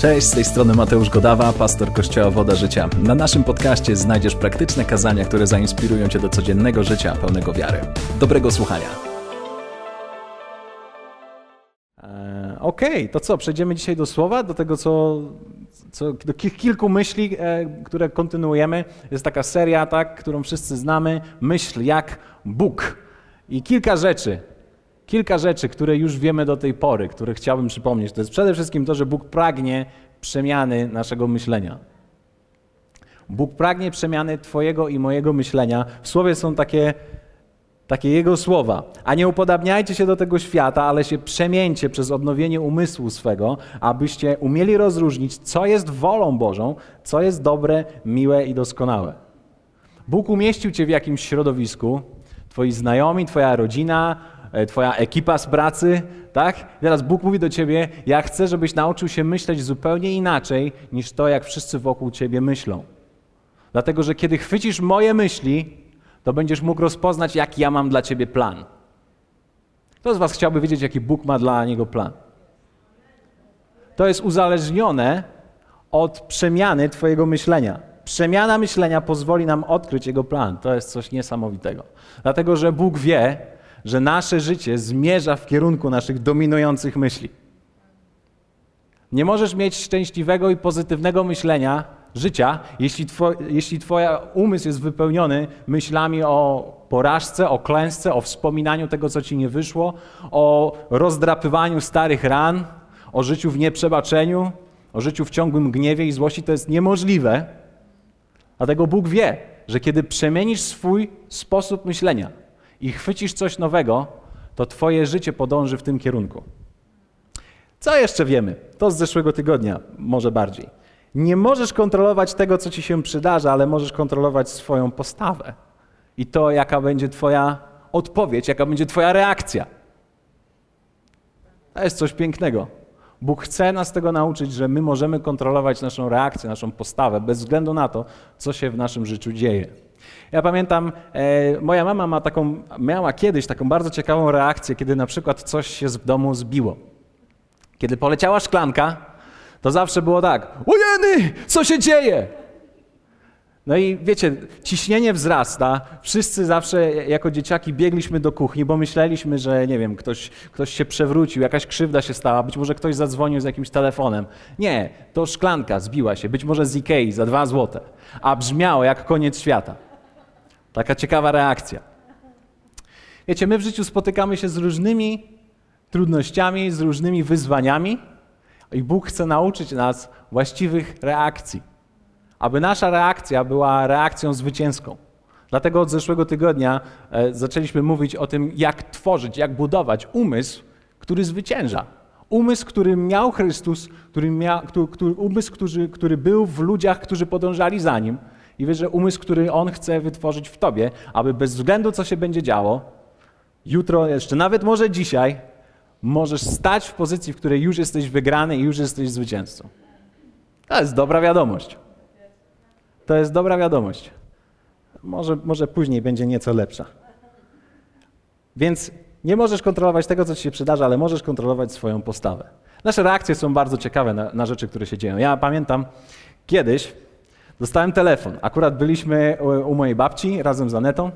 Cześć, z tej strony Mateusz Godawa, pastor Kościoła Woda Życia. Na naszym podcaście znajdziesz praktyczne kazania, które zainspirują Cię do codziennego życia pełnego wiary. Dobrego słuchania. E, Okej, okay, to co? Przejdziemy dzisiaj do słowa, do tego, co, co do kilku myśli, e, które kontynuujemy. Jest taka seria, tak, którą wszyscy znamy. Myśl jak Bóg. I kilka rzeczy, kilka rzeczy, które już wiemy do tej pory, które chciałbym przypomnieć. To jest przede wszystkim to, że Bóg pragnie przemiany naszego myślenia. Bóg pragnie przemiany Twojego i mojego myślenia. W słowie są takie, takie Jego słowa. A nie upodabniajcie się do tego świata, ale się przemieńcie przez odnowienie umysłu swego, abyście umieli rozróżnić, co jest wolą Bożą, co jest dobre, miłe i doskonałe. Bóg umieścił Cię w jakimś środowisku, Twoi znajomi, Twoja rodzina, twoja ekipa z pracy, tak? I teraz Bóg mówi do ciebie, ja chcę, żebyś nauczył się myśleć zupełnie inaczej niż to, jak wszyscy wokół ciebie myślą. Dlatego, że kiedy chwycisz moje myśli, to będziesz mógł rozpoznać, jaki ja mam dla ciebie plan. Kto z was chciałby wiedzieć, jaki Bóg ma dla niego plan? To jest uzależnione od przemiany twojego myślenia. Przemiana myślenia pozwoli nam odkryć Jego plan. To jest coś niesamowitego. Dlatego, że Bóg wie, że nasze życie zmierza w kierunku naszych dominujących myśli. Nie możesz mieć szczęśliwego i pozytywnego myślenia, życia, jeśli, two, jeśli Twoja umysł jest wypełniony myślami o porażce, o klęsce, o wspominaniu tego, co Ci nie wyszło, o rozdrapywaniu starych ran, o życiu w nieprzebaczeniu, o życiu w ciągłym gniewie i złości. To jest niemożliwe. Dlatego Bóg wie, że kiedy przemienisz swój sposób myślenia, i chwycisz coś nowego, to Twoje życie podąży w tym kierunku. Co jeszcze wiemy? To z zeszłego tygodnia, może bardziej. Nie możesz kontrolować tego, co ci się przydarza, ale możesz kontrolować swoją postawę i to, jaka będzie Twoja odpowiedź, jaka będzie Twoja reakcja. To jest coś pięknego. Bóg chce nas tego nauczyć, że my możemy kontrolować naszą reakcję, naszą postawę, bez względu na to, co się w naszym życiu dzieje. Ja pamiętam, e, moja mama ma taką, miała kiedyś taką bardzo ciekawą reakcję, kiedy na przykład coś się w domu zbiło. Kiedy poleciała szklanka, to zawsze było tak: Ojeny, co się dzieje? No i wiecie, ciśnienie wzrasta. Wszyscy zawsze jako dzieciaki biegliśmy do kuchni, bo myśleliśmy, że nie wiem, ktoś, ktoś się przewrócił, jakaś krzywda się stała, być może ktoś zadzwonił z jakimś telefonem. Nie, to szklanka zbiła się, być może z Ikei za dwa złote, a brzmiało jak koniec świata. Taka ciekawa reakcja. Wiecie, my w życiu spotykamy się z różnymi trudnościami, z różnymi wyzwaniami i Bóg chce nauczyć nas właściwych reakcji, aby nasza reakcja była reakcją zwycięską. Dlatego od zeszłego tygodnia e, zaczęliśmy mówić o tym, jak tworzyć, jak budować umysł, który zwycięża. Umysł, który miał Chrystus, który miał, który, który, umysł, który, który był w ludziach, którzy podążali za nim, i wiesz, że umysł, który On chce wytworzyć w tobie, aby bez względu co się będzie działo, jutro, jeszcze nawet może dzisiaj, możesz stać w pozycji, w której już jesteś wygrany i już jesteś zwycięzcą. To jest dobra wiadomość. To jest dobra wiadomość. Może, może później będzie nieco lepsza. Więc nie możesz kontrolować tego, co ci się przydarza, ale możesz kontrolować swoją postawę. Nasze reakcje są bardzo ciekawe na, na rzeczy, które się dzieją. Ja pamiętam kiedyś, Dostałem telefon. Akurat byliśmy u mojej babci razem z Anetą.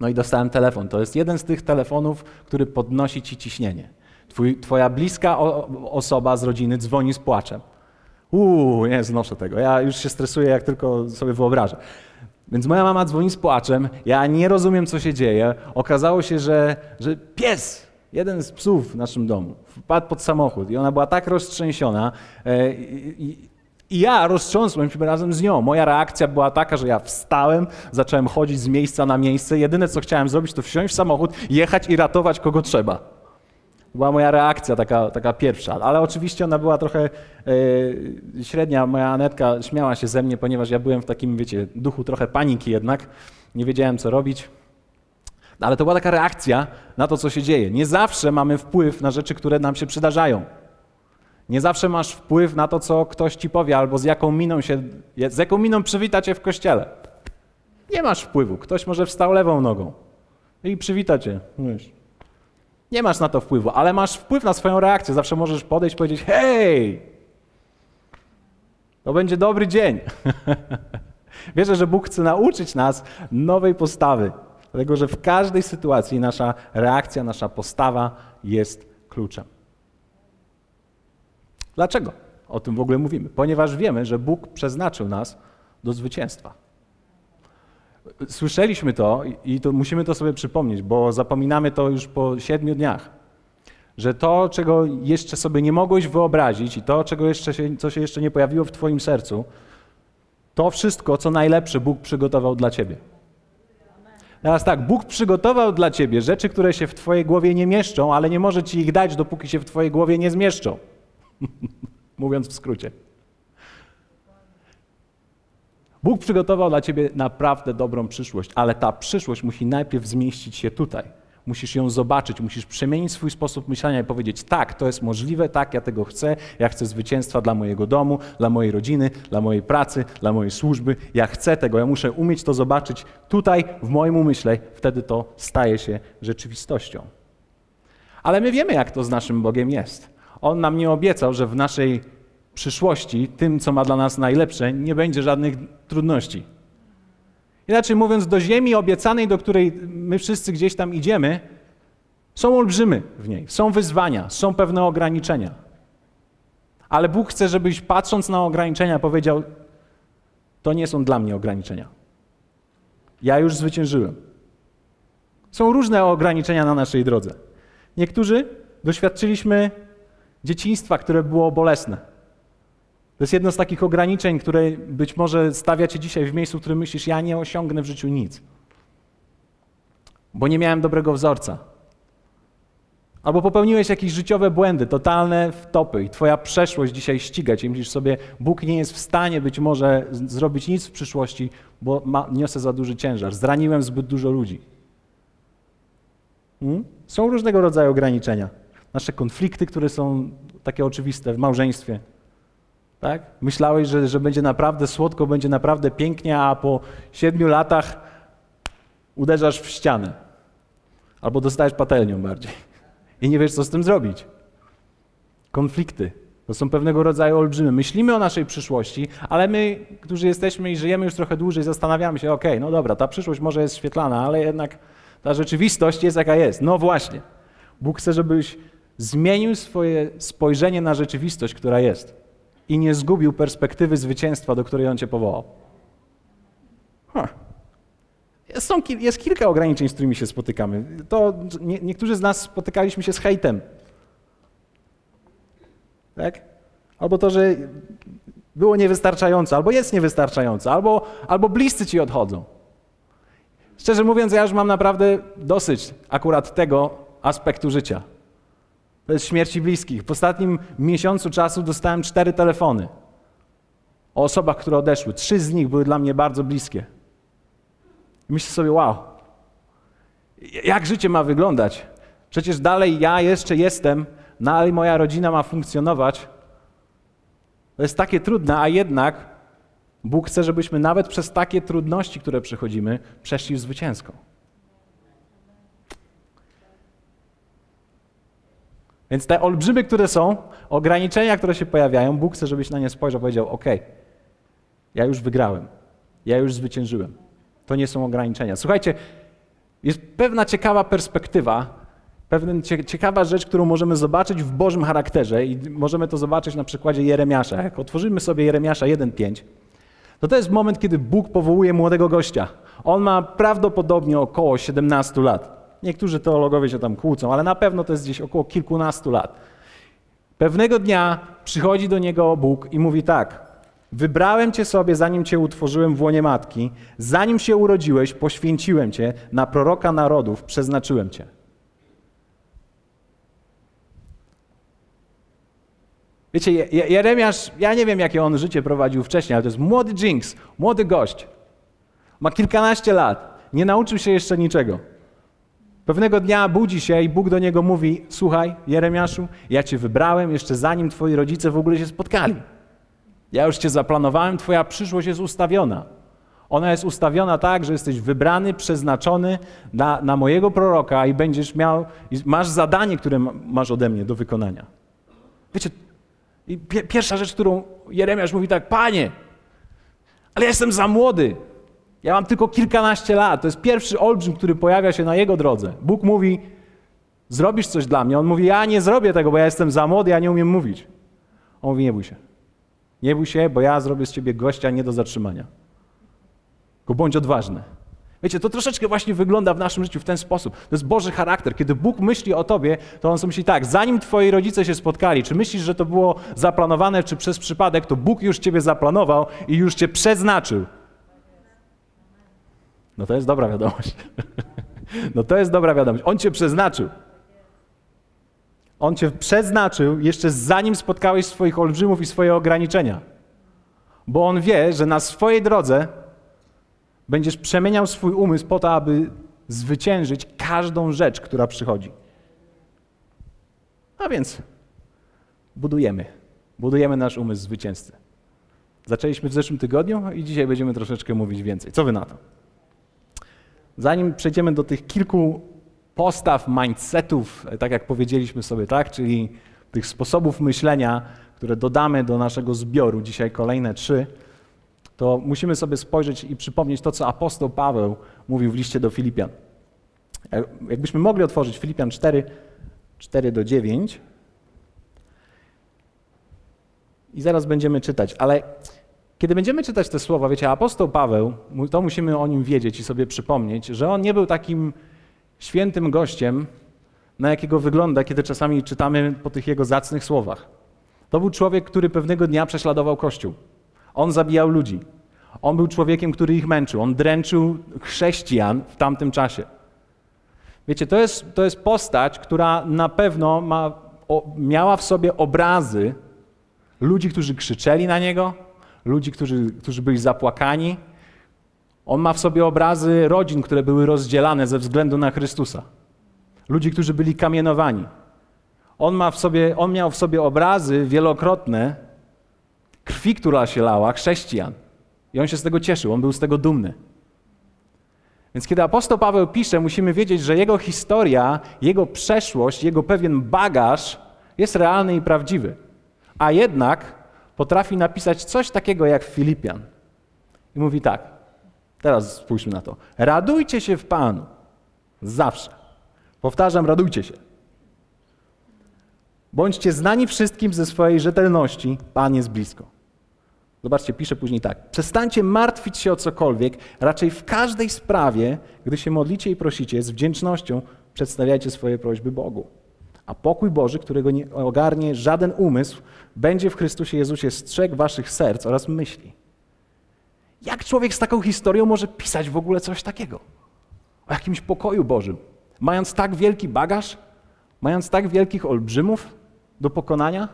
No i dostałem telefon. To jest jeden z tych telefonów, który podnosi ci ciśnienie. Twój, twoja bliska osoba z rodziny dzwoni z płaczem. Uuu, nie znoszę tego. Ja już się stresuję, jak tylko sobie wyobrażę. Więc moja mama dzwoni z płaczem. Ja nie rozumiem, co się dzieje. Okazało się, że, że pies, jeden z psów w naszym domu, wpadł pod samochód i ona była tak roztrzęsiona. E, i, i ja roztrząsłem się razem z nią. Moja reakcja była taka, że ja wstałem, zacząłem chodzić z miejsca na miejsce. Jedyne, co chciałem zrobić, to wsiąść w samochód, jechać i ratować kogo trzeba. Była moja reakcja taka, taka pierwsza. Ale oczywiście ona była trochę yy, średnia. Moja Anetka śmiała się ze mnie, ponieważ ja byłem w takim, wiecie, duchu trochę paniki jednak. Nie wiedziałem, co robić. Ale to była taka reakcja na to, co się dzieje. Nie zawsze mamy wpływ na rzeczy, które nam się przydarzają. Nie zawsze masz wpływ na to, co ktoś ci powie, albo z jaką miną się, z jaką miną przywita cię w kościele. Nie masz wpływu. Ktoś może wstał lewą nogą i przywita cię. Nie masz na to wpływu, ale masz wpływ na swoją reakcję. Zawsze możesz podejść i powiedzieć: Hej! To będzie dobry dzień. Wierzę, że Bóg chce nauczyć nas nowej postawy, dlatego że w każdej sytuacji nasza reakcja, nasza postawa jest kluczem. Dlaczego o tym w ogóle mówimy? Ponieważ wiemy, że Bóg przeznaczył nas do zwycięstwa. Słyszeliśmy to i to musimy to sobie przypomnieć, bo zapominamy to już po siedmiu dniach. Że to, czego jeszcze sobie nie mogłeś wyobrazić i to, czego jeszcze się, co się jeszcze nie pojawiło w Twoim sercu, to wszystko, co najlepsze Bóg przygotował dla Ciebie. Teraz tak, Bóg przygotował dla Ciebie rzeczy, które się w Twojej głowie nie mieszczą, ale nie może Ci ich dać, dopóki się w Twojej głowie nie zmieszczą. Mówiąc w skrócie. Bóg przygotował dla ciebie naprawdę dobrą przyszłość, ale ta przyszłość musi najpierw zmieścić się tutaj. Musisz ją zobaczyć, musisz przemienić swój sposób myślenia i powiedzieć: tak, to jest możliwe, tak, ja tego chcę, ja chcę zwycięstwa dla mojego domu, dla mojej rodziny, dla mojej pracy, dla mojej służby. Ja chcę tego, ja muszę umieć to zobaczyć tutaj, w moim umyśle, wtedy to staje się rzeczywistością. Ale my wiemy, jak to z naszym Bogiem jest. On nam nie obiecał, że w naszej przyszłości, tym, co ma dla nas najlepsze, nie będzie żadnych trudności. Inaczej mówiąc, do ziemi obiecanej, do której my wszyscy gdzieś tam idziemy, są olbrzymy w niej, są wyzwania, są pewne ograniczenia. Ale Bóg chce, żebyś patrząc na ograniczenia powiedział: To nie są dla mnie ograniczenia. Ja już zwyciężyłem. Są różne ograniczenia na naszej drodze. Niektórzy doświadczyliśmy dzieciństwa, które było bolesne. To jest jedno z takich ograniczeń, które być może stawia cię dzisiaj w miejscu, w którym myślisz, ja nie osiągnę w życiu nic. Bo nie miałem dobrego wzorca. Albo popełniłeś jakieś życiowe błędy, totalne wtopy i twoja przeszłość dzisiaj ściga cię. Myślisz sobie, Bóg nie jest w stanie być może zrobić nic w przyszłości, bo ma, niosę za duży ciężar. Zraniłem zbyt dużo ludzi. Hmm? Są różnego rodzaju ograniczenia. Nasze konflikty, które są takie oczywiste w małżeństwie, tak? Myślałeś, że, że będzie naprawdę słodko, będzie naprawdę pięknie, a po siedmiu latach uderzasz w ścianę. Albo dostajesz patelnią bardziej. I nie wiesz, co z tym zrobić. Konflikty. To są pewnego rodzaju olbrzymy. Myślimy o naszej przyszłości, ale my, którzy jesteśmy i żyjemy już trochę dłużej, zastanawiamy się, okej, okay, no dobra, ta przyszłość może jest świetlana, ale jednak ta rzeczywistość jest jaka jest. No właśnie. Bóg chce, żebyś zmienił swoje spojrzenie na rzeczywistość, która jest i nie zgubił perspektywy zwycięstwa, do której On cię powołał. Huh. Są, jest kilka ograniczeń, z którymi się spotykamy. To nie, niektórzy z nas spotykaliśmy się z hejtem. Tak? Albo to, że było niewystarczające, albo jest niewystarczające, albo, albo bliscy ci odchodzą. Szczerze mówiąc, ja już mam naprawdę dosyć akurat tego aspektu życia. Jest śmierci bliskich. W ostatnim miesiącu czasu dostałem cztery telefony o osobach, które odeszły. Trzy z nich były dla mnie bardzo bliskie. I myślę sobie, wow, jak życie ma wyglądać? Przecież dalej ja jeszcze jestem, dalej moja rodzina ma funkcjonować. To jest takie trudne, a jednak Bóg chce, żebyśmy nawet przez takie trudności, które przechodzimy, przeszli zwycięsko. Więc te olbrzymy, które są, ograniczenia, które się pojawiają, Bóg chce, żebyś na nie spojrzał powiedział: OK, ja już wygrałem, ja już zwyciężyłem. To nie są ograniczenia. Słuchajcie, jest pewna ciekawa perspektywa, pewna ciekawa rzecz, którą możemy zobaczyć w Bożym charakterze i możemy to zobaczyć na przykładzie Jeremiasza. Jak otworzymy sobie Jeremiasza 1,5, to to jest moment, kiedy Bóg powołuje młodego gościa. On ma prawdopodobnie około 17 lat. Niektórzy teologowie się tam kłócą, ale na pewno to jest gdzieś około kilkunastu lat. Pewnego dnia przychodzi do niego Bóg i mówi tak: Wybrałem cię sobie, zanim cię utworzyłem w łonie matki, zanim się urodziłeś, poświęciłem cię, na proroka narodów przeznaczyłem cię. Wiecie, Jeremiasz, ja nie wiem, jakie on życie prowadził wcześniej, ale to jest młody Jinx, młody gość. Ma kilkanaście lat, nie nauczył się jeszcze niczego. Pewnego dnia budzi się i Bóg do niego mówi: Słuchaj, Jeremiaszu, ja cię wybrałem jeszcze zanim twoi rodzice w ogóle się spotkali. Ja już cię zaplanowałem, twoja przyszłość jest ustawiona. Ona jest ustawiona tak, że jesteś wybrany, przeznaczony na, na mojego proroka i będziesz miał, masz zadanie, które masz ode mnie do wykonania. Wiecie, pierwsza rzecz, którą Jeremiasz mówi tak, panie, ale ja jestem za młody. Ja mam tylko kilkanaście lat. To jest pierwszy olbrzym, który pojawia się na jego drodze. Bóg mówi, zrobisz coś dla mnie. On mówi, ja nie zrobię tego, bo ja jestem za młody, ja nie umiem mówić. On mówi, nie bój się. Nie bój się, bo ja zrobię z ciebie gościa nie do zatrzymania. Tylko bądź odważny. Wiecie, to troszeczkę właśnie wygląda w naszym życiu w ten sposób. To jest Boży charakter. Kiedy Bóg myśli o tobie, to On sobie myśli tak, zanim twoi rodzice się spotkali, czy myślisz, że to było zaplanowane, czy przez przypadek, to Bóg już ciebie zaplanował i już cię przeznaczył. No to jest dobra wiadomość. No to jest dobra wiadomość. On cię przeznaczył. On cię przeznaczył jeszcze zanim spotkałeś swoich olbrzymów i swoje ograniczenia. Bo on wie, że na swojej drodze będziesz przemieniał swój umysł po to, aby zwyciężyć każdą rzecz, która przychodzi. A więc budujemy. Budujemy nasz umysł zwycięzcy. Zaczęliśmy w zeszłym tygodniu i dzisiaj będziemy troszeczkę mówić więcej. Co wy na to? Zanim przejdziemy do tych kilku postaw, mindsetów, tak jak powiedzieliśmy sobie, tak, czyli tych sposobów myślenia, które dodamy do naszego zbioru, dzisiaj kolejne trzy, to musimy sobie spojrzeć i przypomnieć to, co apostoł Paweł mówił w liście do Filipian. Jakbyśmy mogli otworzyć Filipian 4, 4 do 9. I zaraz będziemy czytać, ale kiedy będziemy czytać te słowa, wiecie, apostoł Paweł, to musimy o nim wiedzieć i sobie przypomnieć, że on nie był takim świętym gościem, na jakiego wygląda, kiedy czasami czytamy po tych jego zacnych słowach. To był człowiek, który pewnego dnia prześladował Kościół. On zabijał ludzi. On był człowiekiem, który ich męczył. On dręczył chrześcijan w tamtym czasie. Wiecie, to jest, to jest postać, która na pewno ma, o, miała w sobie obrazy ludzi, którzy krzyczeli na niego, ludzi, którzy, którzy byli zapłakani. On ma w sobie obrazy rodzin, które były rozdzielane ze względu na Chrystusa. Ludzi, którzy byli kamienowani. On, ma w sobie, on miał w sobie obrazy wielokrotne krwi, która się lała, chrześcijan. I on się z tego cieszył, on był z tego dumny. Więc kiedy apostoł Paweł pisze, musimy wiedzieć, że jego historia, jego przeszłość, jego pewien bagaż jest realny i prawdziwy. A jednak potrafi napisać coś takiego jak Filipian. I mówi tak, teraz spójrzmy na to. Radujcie się w Panu. Zawsze. Powtarzam, radujcie się. Bądźcie znani wszystkim ze swojej rzetelności. Pan jest blisko. Zobaczcie, pisze później tak. Przestańcie martwić się o cokolwiek, raczej w każdej sprawie, gdy się modlicie i prosicie, z wdzięcznością przedstawiajcie swoje prośby Bogu. A pokój Boży, którego nie ogarnie żaden umysł, będzie w Chrystusie Jezusie strzegł waszych serc oraz myśli. Jak człowiek z taką historią może pisać w ogóle coś takiego? O jakimś pokoju Bożym. Mając tak wielki bagaż, mając tak wielkich olbrzymów do pokonania,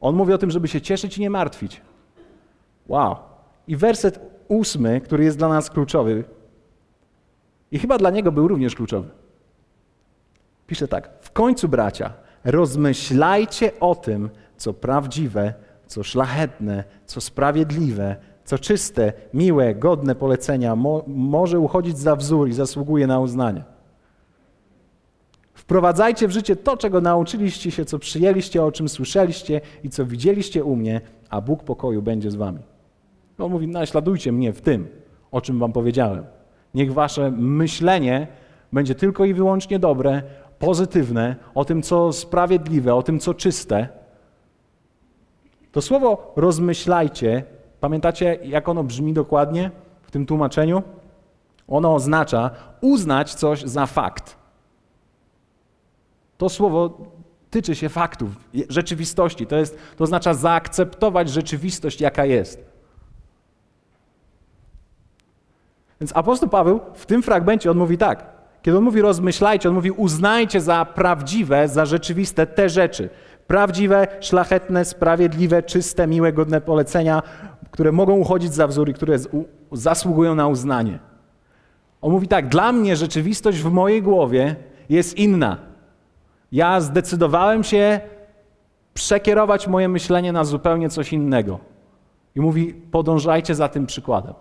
on mówi o tym, żeby się cieszyć i nie martwić. Wow. I werset ósmy, który jest dla nas kluczowy, i chyba dla niego był również kluczowy. Pisze tak: końcu, bracia, rozmyślajcie o tym, co prawdziwe, co szlachetne, co sprawiedliwe, co czyste, miłe, godne polecenia, mo może uchodzić za wzór i zasługuje na uznanie. Wprowadzajcie w życie to, czego nauczyliście się, co przyjęliście, o czym słyszeliście i co widzieliście u mnie, a Bóg pokoju będzie z wami. On mówi, naśladujcie mnie w tym, o czym wam powiedziałem. Niech wasze myślenie będzie tylko i wyłącznie dobre, pozytywne, o tym, co sprawiedliwe, o tym, co czyste. To słowo rozmyślajcie, pamiętacie, jak ono brzmi dokładnie w tym tłumaczeniu? Ono oznacza uznać coś za fakt. To słowo tyczy się faktów, rzeczywistości. To, jest, to oznacza zaakceptować rzeczywistość, jaka jest. Więc apostoł Paweł w tym fragmencie on mówi tak. Kiedy on mówi rozmyślajcie, on mówi uznajcie za prawdziwe, za rzeczywiste te rzeczy. Prawdziwe, szlachetne, sprawiedliwe, czyste, miłe, godne polecenia, które mogą uchodzić za wzór i które zasługują na uznanie. On mówi tak, dla mnie rzeczywistość w mojej głowie jest inna. Ja zdecydowałem się przekierować moje myślenie na zupełnie coś innego. I mówi, podążajcie za tym przykładem.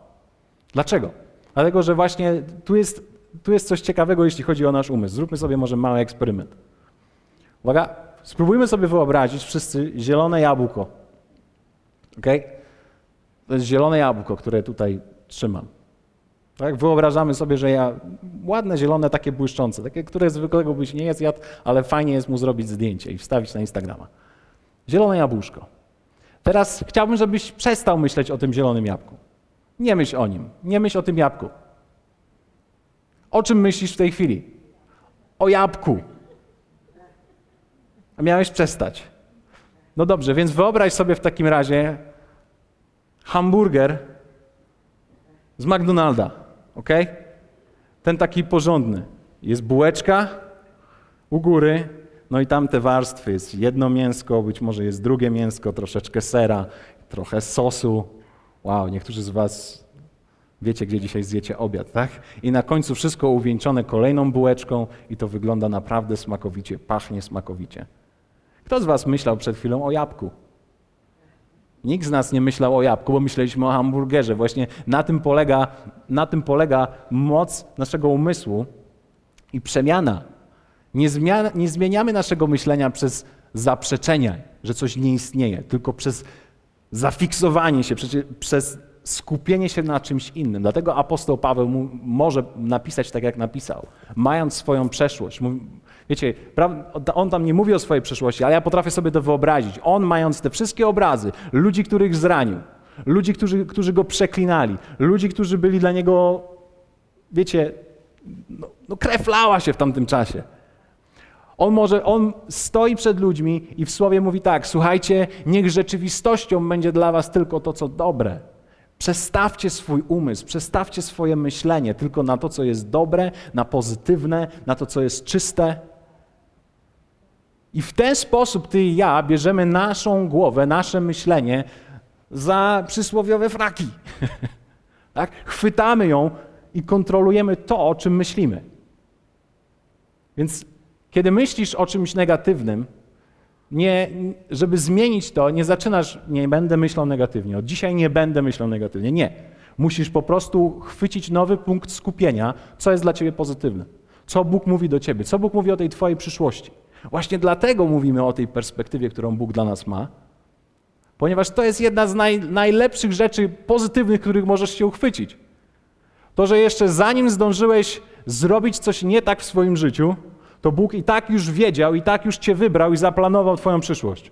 Dlaczego? Dlatego, że właśnie tu jest, tu jest coś ciekawego, jeśli chodzi o nasz umysł. Zróbmy sobie może mały eksperyment. Uwaga, spróbujmy sobie wyobrazić wszyscy zielone jabłko. Okay? To jest zielone jabłko, które tutaj trzymam. Tak? Wyobrażamy sobie, że ja ładne, zielone, takie błyszczące, takie, które zwykłego byś nie jest jadł, ale fajnie jest mu zrobić zdjęcie i wstawić na Instagrama. Zielone jabłuszko. Teraz chciałbym, żebyś przestał myśleć o tym zielonym jabłku. Nie myśl o nim, nie myśl o tym jabłku. O czym myślisz w tej chwili? O jabłku. A miałeś przestać. No dobrze, więc wyobraź sobie w takim razie hamburger z McDonalda, ok? Ten taki porządny. Jest bułeczka u góry, no i tam te warstwy. Jest jedno mięsko, być może jest drugie mięsko, troszeczkę sera, trochę sosu. Wow, niektórzy z Was wiecie, gdzie dzisiaj zjecie obiad, tak? I na końcu wszystko uwieńczone kolejną bułeczką i to wygląda naprawdę smakowicie, pachnie smakowicie. Kto z Was myślał przed chwilą o jabłku? Nikt z nas nie myślał o jabłku, bo myśleliśmy o hamburgerze. Właśnie na tym polega, na tym polega moc naszego umysłu i przemiana. Nie, zmian, nie zmieniamy naszego myślenia przez zaprzeczenia, że coś nie istnieje, tylko przez zafiksowanie się, przez skupienie się na czymś innym. Dlatego apostoł Paweł może napisać tak, jak napisał, mając swoją przeszłość. Wiecie, on tam nie mówi o swojej przeszłości, ale ja potrafię sobie to wyobrazić. On mając te wszystkie obrazy, ludzi, których zranił, ludzi, którzy, którzy go przeklinali, ludzi, którzy byli dla niego, wiecie, no, no krew lała się w tamtym czasie. On może, on stoi przed ludźmi i w słowie mówi tak: Słuchajcie, niech rzeczywistością będzie dla was tylko to, co dobre. Przestawcie swój umysł, przestawcie swoje myślenie tylko na to, co jest dobre, na pozytywne, na to, co jest czyste. I w ten sposób ty i ja bierzemy naszą głowę, nasze myślenie za przysłowiowe fraki. tak? Chwytamy ją i kontrolujemy to, o czym myślimy. Więc kiedy myślisz o czymś negatywnym, nie, żeby zmienić to, nie zaczynasz, nie będę myślał negatywnie, od dzisiaj nie będę myślał negatywnie. Nie. Musisz po prostu chwycić nowy punkt skupienia, co jest dla ciebie pozytywne. Co Bóg mówi do ciebie, co Bóg mówi o tej twojej przyszłości. Właśnie dlatego mówimy o tej perspektywie, którą Bóg dla nas ma, ponieważ to jest jedna z naj, najlepszych rzeczy pozytywnych, których możesz się uchwycić. To, że jeszcze zanim zdążyłeś zrobić coś nie tak w swoim życiu, to Bóg i tak już wiedział, i tak już Cię wybrał i zaplanował Twoją przyszłość,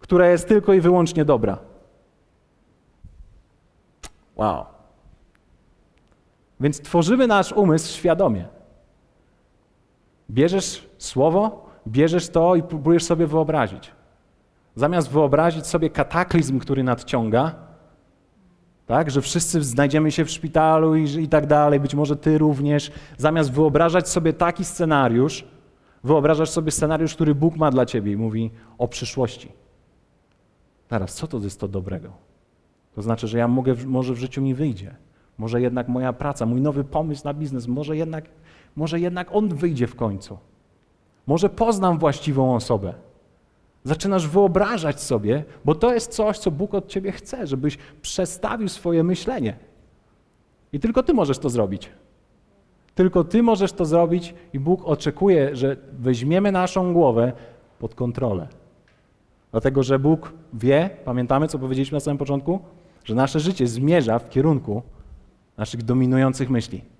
która jest tylko i wyłącznie dobra. Wow. Więc tworzymy nasz umysł świadomie. Bierzesz słowo, bierzesz to i próbujesz sobie wyobrazić. Zamiast wyobrazić sobie kataklizm, który nadciąga, tak, że wszyscy znajdziemy się w szpitalu i, i tak dalej, być może ty również, zamiast wyobrażać sobie taki scenariusz, wyobrażasz sobie scenariusz, który Bóg ma dla ciebie i mówi o przyszłości. Teraz, co to jest to dobrego? To znaczy, że ja mogę, może w życiu mi wyjdzie. Może jednak moja praca, mój nowy pomysł na biznes, może jednak, może jednak on wyjdzie w końcu. Może poznam właściwą osobę. Zaczynasz wyobrażać sobie, bo to jest coś, co Bóg od ciebie chce, żebyś przestawił swoje myślenie. I tylko ty możesz to zrobić. Tylko ty możesz to zrobić i Bóg oczekuje, że weźmiemy naszą głowę pod kontrolę. Dlatego, że Bóg wie, pamiętamy, co powiedzieliśmy na samym początku, że nasze życie zmierza w kierunku naszych dominujących myśli.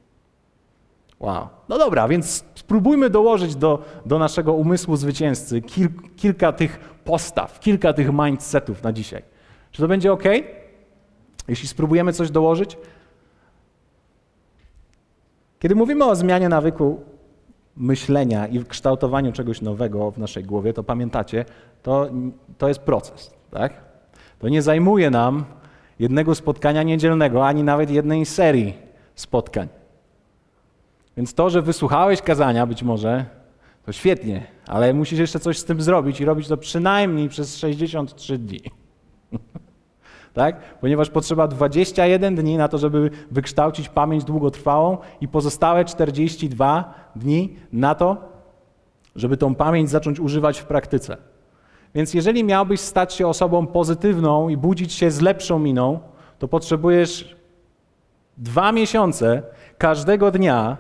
Wow. No dobra, więc spróbujmy dołożyć do, do naszego umysłu zwycięzcy kil, kilka tych postaw, kilka tych mindsetów na dzisiaj. Czy to będzie ok? Jeśli spróbujemy coś dołożyć? Kiedy mówimy o zmianie nawyku myślenia i kształtowaniu czegoś nowego w naszej głowie, to pamiętacie, to, to jest proces. Tak? To nie zajmuje nam jednego spotkania niedzielnego, ani nawet jednej serii spotkań. Więc to, że wysłuchałeś kazania być może, to świetnie, ale musisz jeszcze coś z tym zrobić i robić to przynajmniej przez 63 dni. tak? Ponieważ potrzeba 21 dni na to, żeby wykształcić pamięć długotrwałą i pozostałe 42 dni na to, żeby tą pamięć zacząć używać w praktyce. Więc jeżeli miałbyś stać się osobą pozytywną i budzić się z lepszą miną, to potrzebujesz dwa miesiące każdego dnia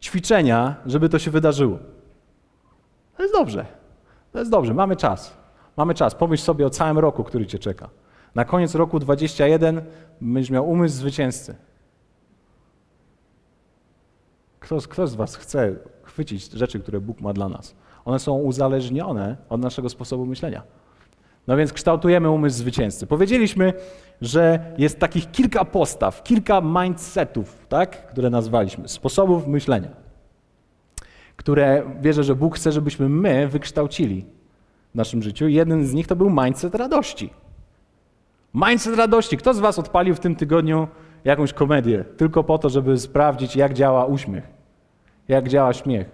ćwiczenia, żeby to się wydarzyło. To jest dobrze. To jest dobrze, mamy czas. Mamy czas. Pomyśl sobie o całym roku, który cię czeka. Na koniec roku 21 będziesz miał umysł zwycięzcy. Kto, kto z was chce chwycić rzeczy, które Bóg ma dla nas? One są uzależnione od naszego sposobu myślenia. No więc kształtujemy umysł zwycięzcy. Powiedzieliśmy, że jest takich kilka postaw, kilka mindsetów, tak, które nazwaliśmy, sposobów myślenia, które wierzę, że Bóg chce, żebyśmy my wykształcili w naszym życiu. Jeden z nich to był mindset radości. Mindset radości. Kto z Was odpalił w tym tygodniu jakąś komedię tylko po to, żeby sprawdzić, jak działa uśmiech, jak działa śmiech?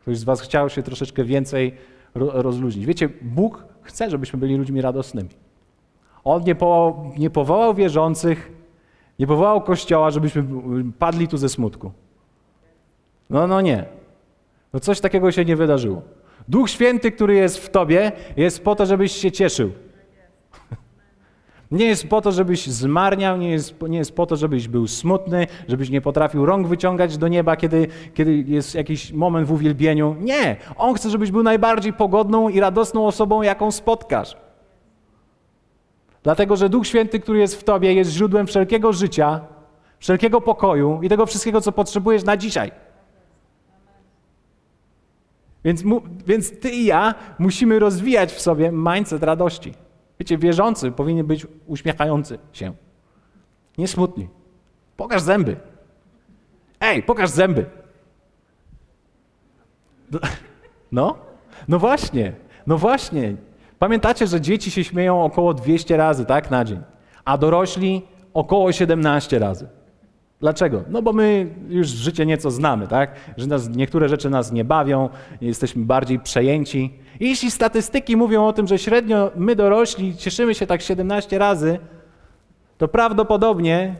Ktoś z Was chciał się troszeczkę więcej rozluźnić. Wiecie, Bóg chce, żebyśmy byli ludźmi radosnymi. On nie, po, nie powołał wierzących, nie powołał Kościoła, żebyśmy padli tu ze smutku. No, no nie. No coś takiego się nie wydarzyło. Duch Święty, który jest w Tobie, jest po to, żebyś się cieszył. Nie jest po to, żebyś zmarniał, nie jest, nie jest po to, żebyś był smutny, żebyś nie potrafił rąk wyciągać do nieba, kiedy, kiedy jest jakiś moment w uwielbieniu. Nie! On chce, żebyś był najbardziej pogodną i radosną osobą, jaką spotkasz. Dlatego, że Duch Święty, który jest w Tobie, jest źródłem wszelkiego życia, wszelkiego pokoju i tego wszystkiego, co potrzebujesz na dzisiaj. Więc, więc Ty i ja musimy rozwijać w sobie mindset radości. Wiecie, wierzący powinien być uśmiechający się. Nie smutni. Pokaż zęby. Ej, pokaż zęby. No, no właśnie, no właśnie. Pamiętacie, że dzieci się śmieją około 200 razy, tak, na dzień, a dorośli około 17 razy. Dlaczego? No bo my już życie nieco znamy, tak? Że nas, niektóre rzeczy nas nie bawią, jesteśmy bardziej przejęci. I jeśli statystyki mówią o tym, że średnio my dorośli cieszymy się tak 17 razy, to prawdopodobnie,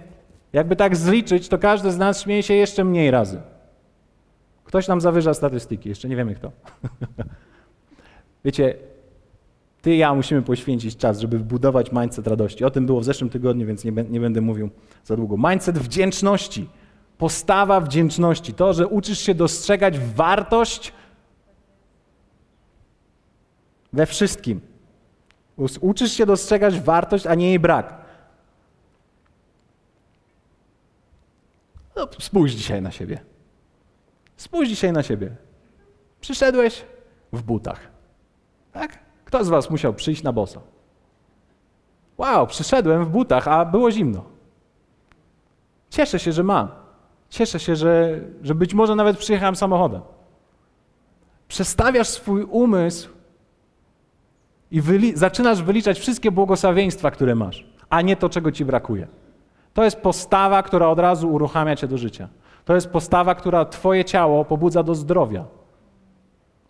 jakby tak zliczyć, to każdy z nas śmieje się jeszcze mniej razy. Ktoś nam zawyża statystyki, jeszcze nie wiemy kto. Wiecie, ty i ja musimy poświęcić czas, żeby budować mindset radości. O tym było w zeszłym tygodniu, więc nie, nie będę mówił za długo. Mindset wdzięczności, postawa wdzięczności, to, że uczysz się dostrzegać wartość we wszystkim. Uczysz się dostrzegać wartość, a nie jej brak. No, spójrz dzisiaj na siebie. Spójrz dzisiaj na siebie. Przyszedłeś w butach. Tak? Kto z was musiał przyjść na boso? Wow, przyszedłem w butach, a było zimno. Cieszę się, że mam. Cieszę się, że, że być może nawet przyjechałem samochodem. Przestawiasz swój umysł i wyli zaczynasz wyliczać wszystkie błogosławieństwa, które masz, a nie to, czego ci brakuje. To jest postawa, która od razu uruchamia cię do życia. To jest postawa, która twoje ciało pobudza do zdrowia.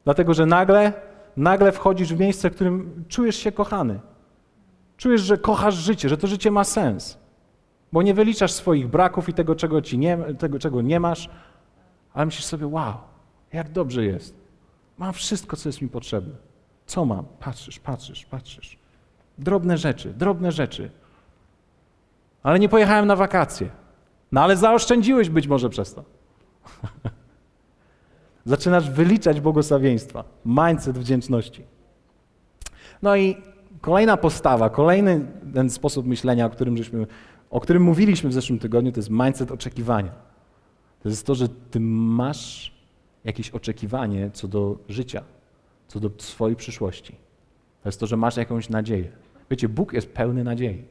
Dlatego, że nagle nagle wchodzisz w miejsce, w którym czujesz się kochany. Czujesz, że kochasz życie, że to życie ma sens. Bo nie wyliczasz swoich braków i tego, czego, ci nie, tego, czego nie masz, ale myślisz sobie, wow, jak dobrze jest. Mam wszystko, co jest mi potrzebne. Co mam? Patrzysz, patrzysz, patrzysz. Drobne rzeczy, drobne rzeczy. Ale nie pojechałem na wakacje. No ale zaoszczędziłeś być może przez to. Zaczynasz wyliczać błogosławieństwa. Mindset wdzięczności. No i kolejna postawa, kolejny ten sposób myślenia, o którym, żeśmy, o którym mówiliśmy w zeszłym tygodniu, to jest mindset oczekiwania. To jest to, że ty masz jakieś oczekiwanie co do życia, co do swojej przyszłości. To jest to, że masz jakąś nadzieję. Wiecie, Bóg jest pełny nadziei.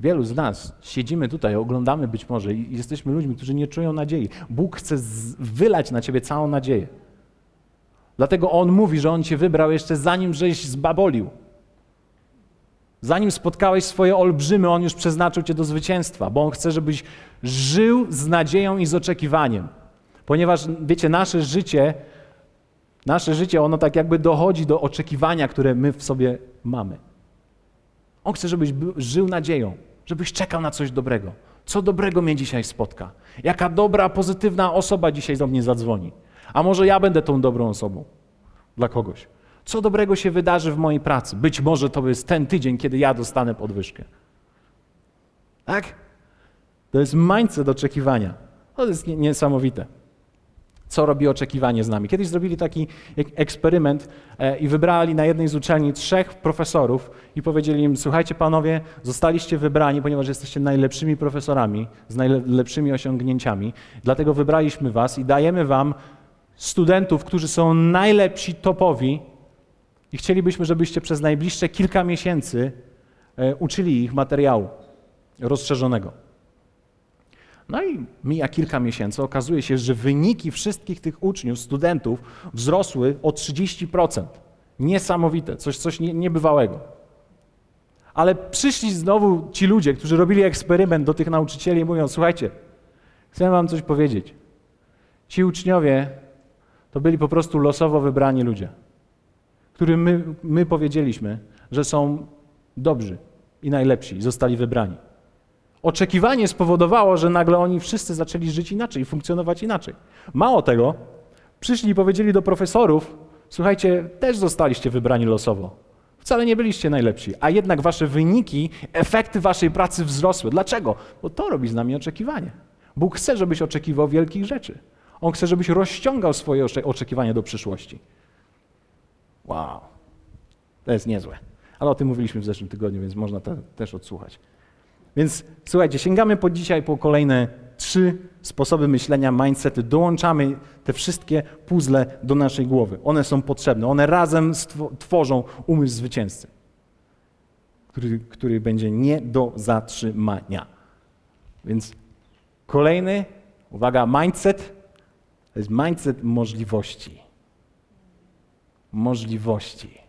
Wielu z nas siedzimy tutaj, oglądamy być może i jesteśmy ludźmi, którzy nie czują nadziei. Bóg chce wylać na ciebie całą nadzieję. Dlatego On mówi, że On cię wybrał jeszcze zanim żeś zbabolił. Zanim spotkałeś swoje olbrzymy, On już przeznaczył cię do zwycięstwa, bo On chce, żebyś żył z nadzieją i z oczekiwaniem. Ponieważ, wiecie, nasze życie, nasze życie, ono tak jakby dochodzi do oczekiwania, które my w sobie mamy. On chce, żebyś żył nadzieją, żebyś czekał na coś dobrego. Co dobrego mnie dzisiaj spotka? Jaka dobra, pozytywna osoba dzisiaj do mnie zadzwoni? A może ja będę tą dobrą osobą dla kogoś? Co dobrego się wydarzy w mojej pracy? Być może to jest ten tydzień, kiedy ja dostanę podwyżkę. Tak? To jest mindset oczekiwania. To jest niesamowite. Co robi oczekiwanie z nami. Kiedyś zrobili taki eksperyment e, i wybrali na jednej z uczelni trzech profesorów i powiedzieli im: Słuchajcie, panowie, zostaliście wybrani, ponieważ jesteście najlepszymi profesorami z najlepszymi osiągnięciami. Dlatego wybraliśmy was i dajemy wam studentów, którzy są najlepsi, topowi i chcielibyśmy, żebyście przez najbliższe kilka miesięcy e, uczyli ich materiału rozszerzonego. No i mija kilka miesięcy, okazuje się, że wyniki wszystkich tych uczniów, studentów wzrosły o 30%. Niesamowite, coś, coś niebywałego. Ale przyszli znowu ci ludzie, którzy robili eksperyment do tych nauczycieli i mówią: Słuchajcie, chcę wam coś powiedzieć. Ci uczniowie to byli po prostu losowo wybrani ludzie, którym my, my powiedzieliśmy, że są dobrzy i najlepsi zostali wybrani. Oczekiwanie spowodowało, że nagle oni wszyscy zaczęli żyć inaczej, funkcjonować inaczej. Mało tego, przyszli i powiedzieli do profesorów: Słuchajcie, też zostaliście wybrani losowo. Wcale nie byliście najlepsi, a jednak wasze wyniki, efekty waszej pracy wzrosły. Dlaczego? Bo to robi z nami oczekiwanie. Bóg chce, żebyś oczekiwał wielkich rzeczy. On chce, żebyś rozciągał swoje oczekiwania do przyszłości. Wow, to jest niezłe. Ale o tym mówiliśmy w zeszłym tygodniu, więc można to też odsłuchać. Więc słuchajcie, sięgamy po dzisiaj po kolejne trzy sposoby myślenia, mindsety, dołączamy te wszystkie puzzle do naszej głowy. One są potrzebne, one razem tworzą umysł zwycięzcy, który, który będzie nie do zatrzymania. Więc kolejny, uwaga, mindset to jest mindset możliwości. Możliwości.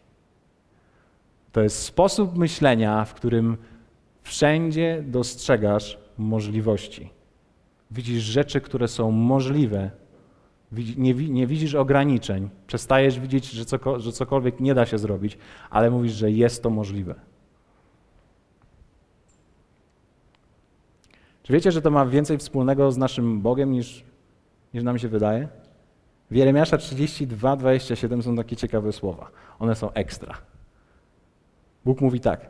To jest sposób myślenia, w którym Wszędzie dostrzegasz możliwości. Widzisz rzeczy, które są możliwe. Nie, widzisz ograniczeń. Przestajesz widzieć, że, że cokolwiek nie da się zrobić, ale mówisz, że jest to możliwe. Czy wiecie, że to ma więcej wspólnego z naszym Bogiem niż, niż nam się wydaje? W Jeremiasza 32, 27 są takie ciekawe słowa. One są ekstra. Bóg mówi tak.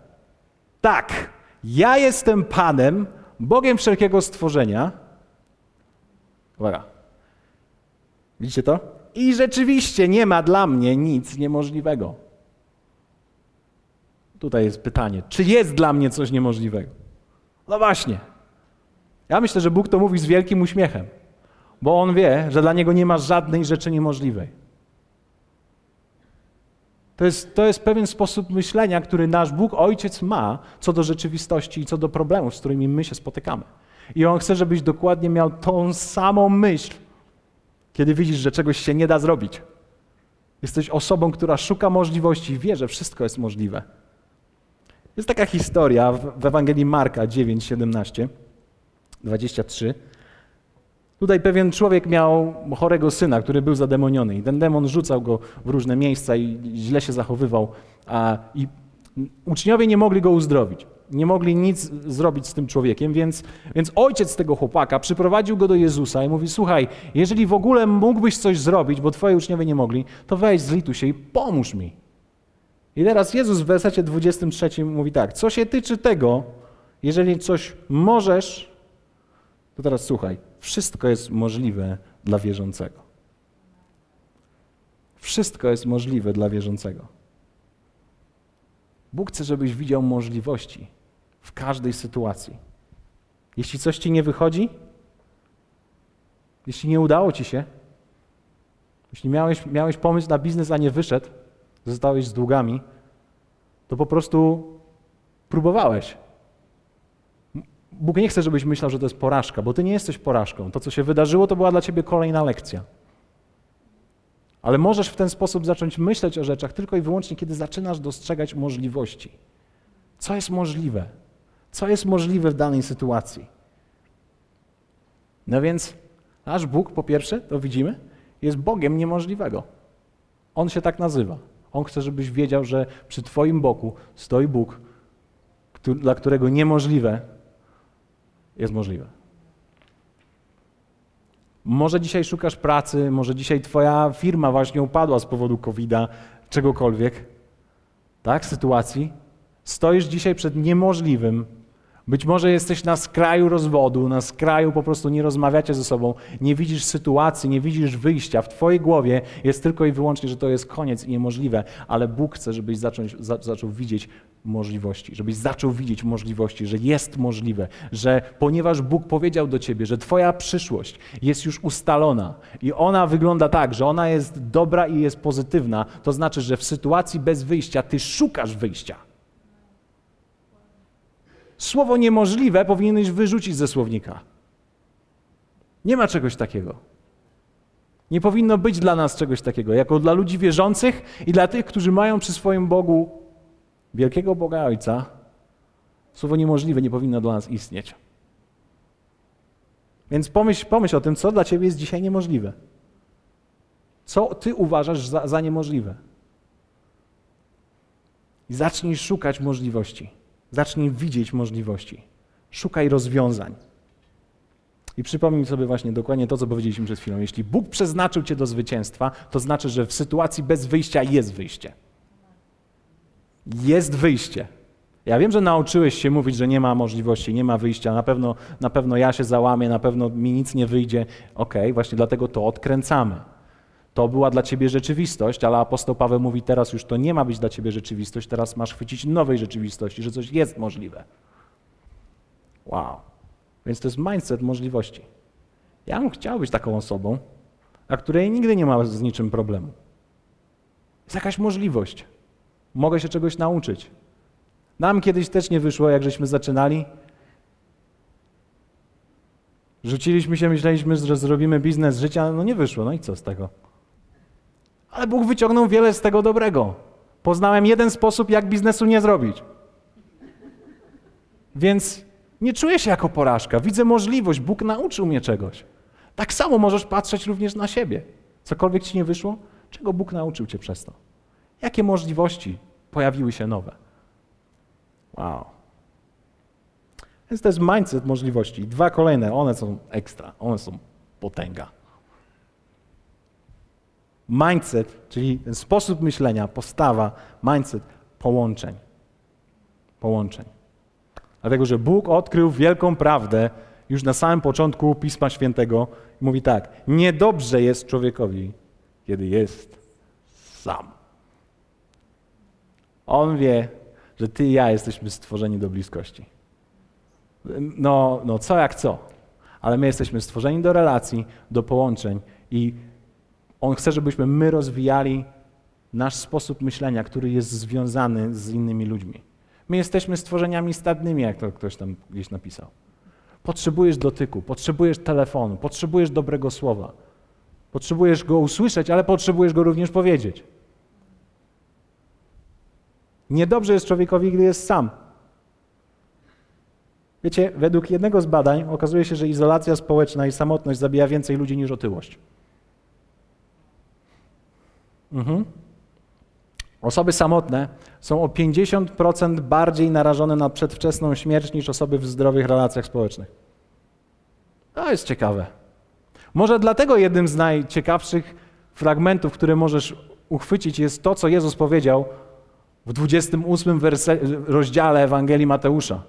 Tak, ja jestem Panem, Bogiem wszelkiego stworzenia. Uwaga. Widzicie to? I rzeczywiście nie ma dla mnie nic niemożliwego. Tutaj jest pytanie, czy jest dla mnie coś niemożliwego? No właśnie. Ja myślę, że Bóg to mówi z wielkim uśmiechem, bo On wie, że dla Niego nie ma żadnej rzeczy niemożliwej. To jest, to jest pewien sposób myślenia, który nasz Bóg Ojciec ma co do rzeczywistości i co do problemów, z którymi my się spotykamy. I On chce, żebyś dokładnie miał tą samą myśl, kiedy widzisz, że czegoś się nie da zrobić. Jesteś osobą, która szuka możliwości i wie, że wszystko jest możliwe. Jest taka historia w Ewangelii Marka 9, 17, 23. Tutaj pewien człowiek miał chorego syna, który był zademoniony i ten demon rzucał go w różne miejsca i źle się zachowywał. A, I uczniowie nie mogli go uzdrowić. Nie mogli nic zrobić z tym człowiekiem, więc, więc ojciec tego chłopaka przyprowadził go do Jezusa i mówi: Słuchaj, jeżeli w ogóle mógłbyś coś zrobić, bo twoi uczniowie nie mogli, to weź, zlituj się i pomóż mi. I teraz Jezus w wersecie 23 mówi tak: Co się tyczy tego, jeżeli coś możesz, to teraz słuchaj. Wszystko jest możliwe dla wierzącego. Wszystko jest możliwe dla wierzącego. Bóg chce, żebyś widział możliwości w każdej sytuacji. Jeśli coś ci nie wychodzi, jeśli nie udało ci się, jeśli miałeś, miałeś pomysł na biznes, a nie wyszedł, zostałeś z długami, to po prostu próbowałeś. Bóg nie chce, żebyś myślał, że to jest porażka, bo ty nie jesteś porażką. To, co się wydarzyło, to była dla ciebie kolejna lekcja. Ale możesz w ten sposób zacząć myśleć o rzeczach tylko i wyłącznie, kiedy zaczynasz dostrzegać możliwości. Co jest możliwe? Co jest możliwe w danej sytuacji? No więc nasz Bóg, po pierwsze, to widzimy, jest Bogiem niemożliwego. On się tak nazywa. On chce, żebyś wiedział, że przy Twoim boku stoi Bóg, dla którego niemożliwe jest możliwe. Może dzisiaj szukasz pracy, może dzisiaj twoja firma właśnie upadła z powodu COVID-a, czegokolwiek, tak, sytuacji. Stoisz dzisiaj przed niemożliwym. Być może jesteś na skraju rozwodu, na skraju po prostu nie rozmawiacie ze sobą, nie widzisz sytuacji, nie widzisz wyjścia. W Twojej głowie jest tylko i wyłącznie, że to jest koniec i niemożliwe, ale Bóg chce, żebyś zaczął, za, zaczął widzieć możliwości, żebyś zaczął widzieć możliwości, że jest możliwe, że ponieważ Bóg powiedział do Ciebie, że Twoja przyszłość jest już ustalona i ona wygląda tak, że ona jest dobra i jest pozytywna, to znaczy, że w sytuacji bez wyjścia Ty szukasz wyjścia. Słowo niemożliwe powinieneś wyrzucić ze słownika. Nie ma czegoś takiego. Nie powinno być dla nas czegoś takiego, jako dla ludzi wierzących i dla tych, którzy mają przy swoim Bogu wielkiego Boga Ojca. Słowo niemożliwe nie powinno dla nas istnieć. Więc pomyśl, pomyśl o tym, co dla ciebie jest dzisiaj niemożliwe. Co ty uważasz za, za niemożliwe? I zacznij szukać możliwości. Zacznij widzieć możliwości. Szukaj rozwiązań. I przypomnij sobie właśnie dokładnie to, co powiedzieliśmy przed chwilą. Jeśli Bóg przeznaczył cię do zwycięstwa, to znaczy, że w sytuacji bez wyjścia jest wyjście. Jest wyjście. Ja wiem, że nauczyłeś się mówić, że nie ma możliwości, nie ma wyjścia. Na pewno, na pewno ja się załamię, na pewno mi nic nie wyjdzie. Okej, okay, właśnie dlatego to odkręcamy. To była dla ciebie rzeczywistość, ale apostoł Paweł mówi, teraz już to nie ma być dla ciebie rzeczywistość, teraz masz chwycić nowej rzeczywistości, że coś jest możliwe. Wow. Więc to jest mindset możliwości. Ja bym chciał być taką osobą, a której nigdy nie ma z niczym problemu. Jest jakaś możliwość. Mogę się czegoś nauczyć. Nam kiedyś też nie wyszło, jak żeśmy zaczynali. Rzuciliśmy się, myśleliśmy, że zrobimy biznes życia, no nie wyszło, no i co z tego? Ale Bóg wyciągnął wiele z tego dobrego. Poznałem jeden sposób, jak biznesu nie zrobić. Więc nie czuję się jako porażka. Widzę możliwość. Bóg nauczył mnie czegoś. Tak samo możesz patrzeć również na siebie. Cokolwiek ci nie wyszło, czego Bóg nauczył cię przez to? Jakie możliwości pojawiły się nowe? Wow. Więc to jest mindset możliwości. Dwa kolejne, one są ekstra, one są potęga mindset, czyli ten sposób myślenia, postawa, mindset połączeń. Połączeń. Dlatego, że Bóg odkrył wielką prawdę już na samym początku Pisma Świętego i mówi tak: Niedobrze jest człowiekowi, kiedy jest sam. On wie, że ty i ja jesteśmy stworzeni do bliskości. No, no co jak co, ale my jesteśmy stworzeni do relacji, do połączeń i on chce, żebyśmy my rozwijali nasz sposób myślenia, który jest związany z innymi ludźmi. My jesteśmy stworzeniami stadnymi, jak to ktoś tam gdzieś napisał. Potrzebujesz dotyku, potrzebujesz telefonu, potrzebujesz dobrego słowa. Potrzebujesz go usłyszeć, ale potrzebujesz go również powiedzieć. Niedobrze jest człowiekowi, gdy jest sam. Wiecie, według jednego z badań okazuje się, że izolacja społeczna i samotność zabija więcej ludzi niż otyłość. Mhm. Osoby samotne są o 50% bardziej narażone na przedwczesną śmierć niż osoby w zdrowych relacjach społecznych. To jest ciekawe. Może dlatego jednym z najciekawszych fragmentów, które możesz uchwycić, jest to, co Jezus powiedział w 28 werse, rozdziale Ewangelii Mateusza.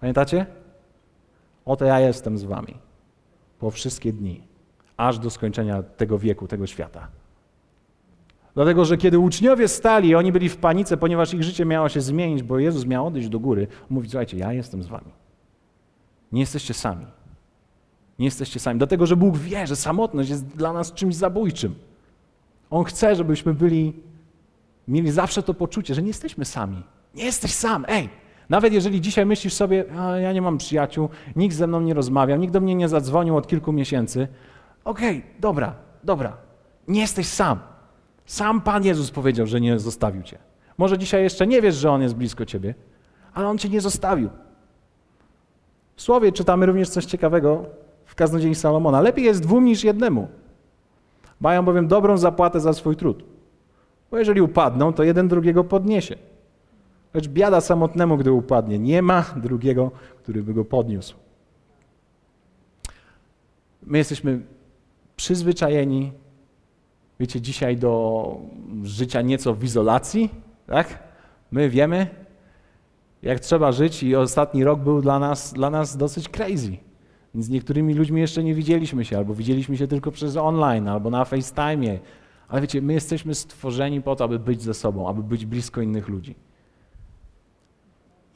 Pamiętacie? Oto ja jestem z wami po wszystkie dni aż do skończenia tego wieku, tego świata. Dlatego, że kiedy uczniowie stali, oni byli w panice, ponieważ ich życie miało się zmienić, bo Jezus miał odejść do góry, mówi: Słuchajcie, ja jestem z wami. Nie jesteście sami. Nie jesteście sami. Dlatego, że Bóg wie, że samotność jest dla nas czymś zabójczym. On chce, żebyśmy byli, mieli zawsze to poczucie, że nie jesteśmy sami. Nie jesteś sam. Ej, nawet jeżeli dzisiaj myślisz sobie, ja nie mam przyjaciół, nikt ze mną nie rozmawiał, nikt do mnie nie zadzwonił od kilku miesięcy, Okej, okay, dobra, dobra. Nie jesteś sam. Sam Pan Jezus powiedział, że nie zostawił cię. Może dzisiaj jeszcze nie wiesz, że On jest blisko ciebie, ale On cię nie zostawił. W Słowie czytamy również coś ciekawego w kaznodziei Salomona. Lepiej jest dwóm niż jednemu. Mają bowiem dobrą zapłatę za swój trud. Bo jeżeli upadną, to jeden drugiego podniesie. Lecz biada samotnemu, gdy upadnie. Nie ma drugiego, który by go podniósł. My jesteśmy przyzwyczajeni, wiecie, dzisiaj do życia nieco w izolacji, tak? My wiemy, jak trzeba żyć i ostatni rok był dla nas, dla nas dosyć crazy. Z niektórymi ludźmi jeszcze nie widzieliśmy się, albo widzieliśmy się tylko przez online, albo na FaceTime. Ale wiecie, my jesteśmy stworzeni po to, aby być ze sobą, aby być blisko innych ludzi.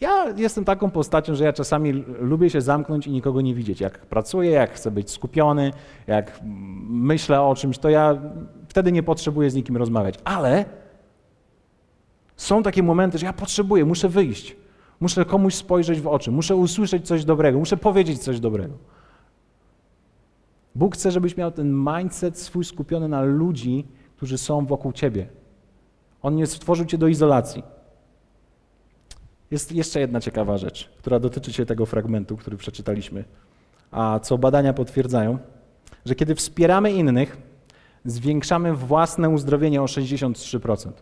Ja jestem taką postacią, że ja czasami lubię się zamknąć i nikogo nie widzieć. Jak pracuję, jak chcę być skupiony, jak myślę o czymś, to ja wtedy nie potrzebuję z nikim rozmawiać. Ale są takie momenty, że ja potrzebuję, muszę wyjść. Muszę komuś spojrzeć w oczy, muszę usłyszeć coś dobrego, muszę powiedzieć coś dobrego. Bóg chce, żebyś miał ten mindset swój skupiony na ludzi, którzy są wokół ciebie. On nie stworzył cię do izolacji. Jest jeszcze jedna ciekawa rzecz, która dotyczy się tego fragmentu, który przeczytaliśmy, a co badania potwierdzają, że kiedy wspieramy innych, zwiększamy własne uzdrowienie o 63%.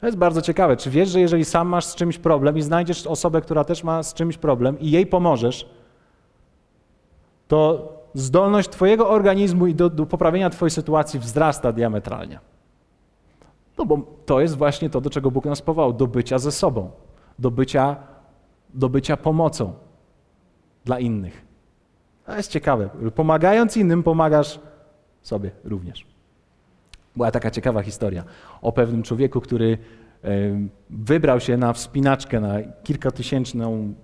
To jest bardzo ciekawe. Czy wiesz, że jeżeli sam masz z czymś problem i znajdziesz osobę, która też ma z czymś problem i jej pomożesz, to zdolność Twojego organizmu i do, do poprawienia Twojej sytuacji wzrasta diametralnie. No bo to jest właśnie to, do czego Bóg nas powołał, do bycia ze sobą, do bycia, do bycia pomocą dla innych. To jest ciekawe. Pomagając innym, pomagasz sobie również. Była taka ciekawa historia o pewnym człowieku, który wybrał się na wspinaczkę na kilkatysięczną,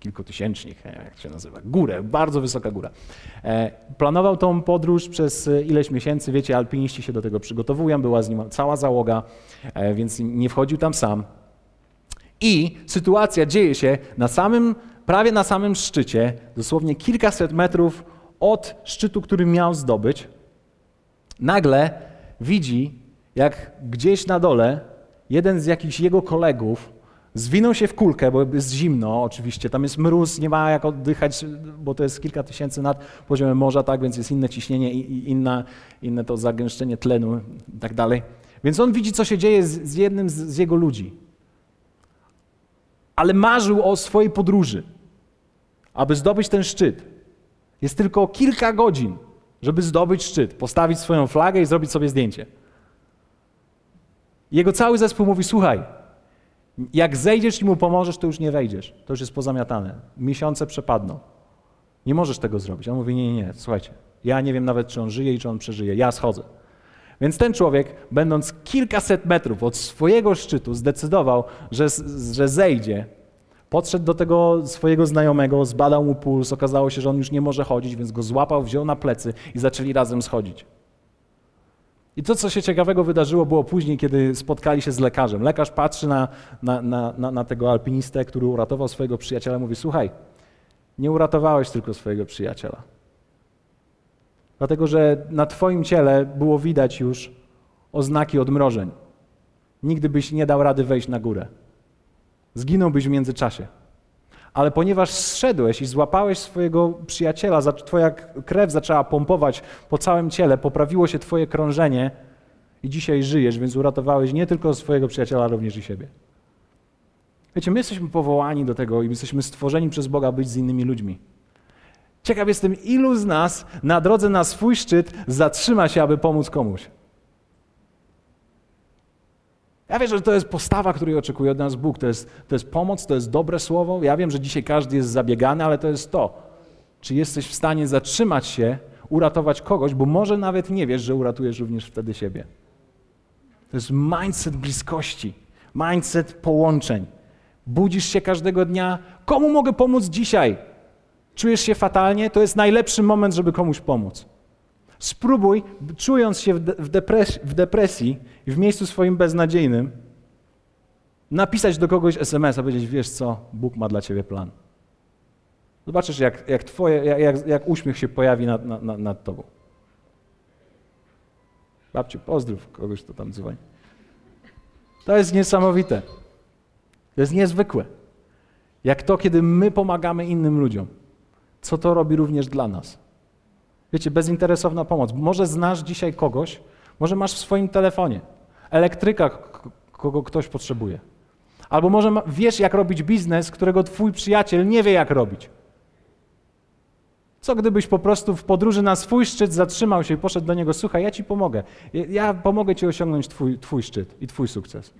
kilkutysięcznik, jak się nazywa, górę, bardzo wysoka góra. E, planował tą podróż przez ileś miesięcy, wiecie, alpiniści się do tego przygotowują, była z nim cała załoga, e, więc nie wchodził tam sam. I sytuacja dzieje się na samym, prawie na samym szczycie, dosłownie kilkaset metrów od szczytu, który miał zdobyć. Nagle widzi, jak gdzieś na dole jeden z jakichś jego kolegów zwinął się w kulkę, bo jest zimno oczywiście, tam jest mróz, nie ma jak oddychać, bo to jest kilka tysięcy nad poziomem morza, tak, więc jest inne ciśnienie i inna, inne to zagęszczenie tlenu i tak dalej. Więc on widzi, co się dzieje z, z jednym z, z jego ludzi. Ale marzył o swojej podróży, aby zdobyć ten szczyt. Jest tylko kilka godzin, żeby zdobyć szczyt, postawić swoją flagę i zrobić sobie zdjęcie. Jego cały zespół mówi: Słuchaj, jak zejdziesz i mu pomożesz, to już nie wejdziesz. To już jest pozamiatane. Miesiące przepadną. Nie możesz tego zrobić. On mówi: Nie, nie, nie, słuchajcie. Ja nie wiem nawet, czy on żyje i czy on przeżyje. Ja schodzę. Więc ten człowiek, będąc kilkaset metrów od swojego szczytu, zdecydował, że, że zejdzie. Podszedł do tego swojego znajomego, zbadał mu puls, okazało się, że on już nie może chodzić, więc go złapał, wziął na plecy i zaczęli razem schodzić. I to, co się ciekawego wydarzyło, było później, kiedy spotkali się z lekarzem. Lekarz patrzy na, na, na, na tego alpinistę, który uratował swojego przyjaciela, mówi: Słuchaj, nie uratowałeś tylko swojego przyjaciela. Dlatego, że na Twoim ciele było widać już oznaki odmrożeń. Nigdy byś nie dał rady wejść na górę. Zginąłbyś w międzyczasie ale ponieważ zszedłeś i złapałeś swojego przyjaciela, twoja krew zaczęła pompować po całym ciele, poprawiło się twoje krążenie i dzisiaj żyjesz, więc uratowałeś nie tylko swojego przyjaciela, ale również i siebie. Wiecie, my jesteśmy powołani do tego i jesteśmy stworzeni przez Boga być z innymi ludźmi. Ciekaw jestem, ilu z nas na drodze na swój szczyt zatrzyma się, aby pomóc komuś. Ja wiem, że to jest postawa, której oczekuje od nas Bóg. To jest, to jest pomoc, to jest dobre słowo. Ja wiem, że dzisiaj każdy jest zabiegany, ale to jest to. Czy jesteś w stanie zatrzymać się, uratować kogoś, bo może nawet nie wiesz, że uratujesz również wtedy siebie. To jest mindset bliskości, mindset połączeń. Budzisz się każdego dnia. Komu mogę pomóc dzisiaj? Czujesz się fatalnie? To jest najlepszy moment, żeby komuś pomóc. Spróbuj, czując się w depresji, w depresji i w miejscu swoim beznadziejnym, napisać do kogoś SMS, a powiedzieć, wiesz co, Bóg ma dla ciebie plan. Zobaczysz, jak, jak, twoje, jak, jak uśmiech się pojawi nad, nad, nad tobą. Babciu, pozdrów kogoś, kto tam dzwoni. To jest niesamowite. To jest niezwykłe. Jak to, kiedy my pomagamy innym ludziom. Co to robi również dla nas. Wiecie, bezinteresowna pomoc. Może znasz dzisiaj kogoś, może masz w swoim telefonie elektryka, kogo ktoś potrzebuje. Albo może wiesz, jak robić biznes, którego twój przyjaciel nie wie, jak robić. Co gdybyś po prostu w podróży na swój szczyt zatrzymał się i poszedł do niego, słuchaj, ja ci pomogę. Ja pomogę ci osiągnąć twój, twój szczyt i twój sukces.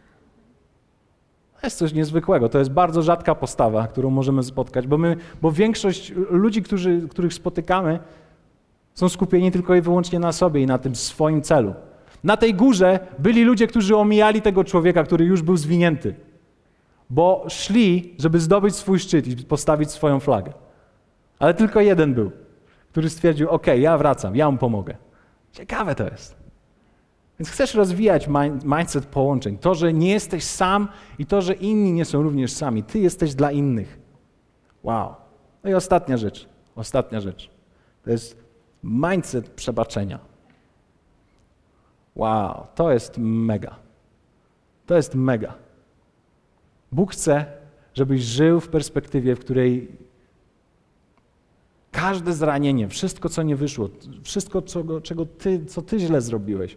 To jest coś niezwykłego. To jest bardzo rzadka postawa, którą możemy spotkać, bo, my, bo większość ludzi, którzy, których spotykamy, są skupieni tylko i wyłącznie na sobie i na tym swoim celu. Na tej górze byli ludzie, którzy omijali tego człowieka, który już był zwinięty, bo szli, żeby zdobyć swój szczyt i postawić swoją flagę. Ale tylko jeden był, który stwierdził: OK, ja wracam, ja mu pomogę. Ciekawe to jest. Więc chcesz rozwijać mindset połączeń. To, że nie jesteś sam i to, że inni nie są również sami. Ty jesteś dla innych. Wow. No i ostatnia rzecz. Ostatnia rzecz. To jest mindset przebaczenia. Wow, to jest mega. To jest mega. Bóg chce, żebyś żył w perspektywie, w której każde zranienie, wszystko, co nie wyszło, wszystko, czego, czego ty, co ty źle zrobiłeś,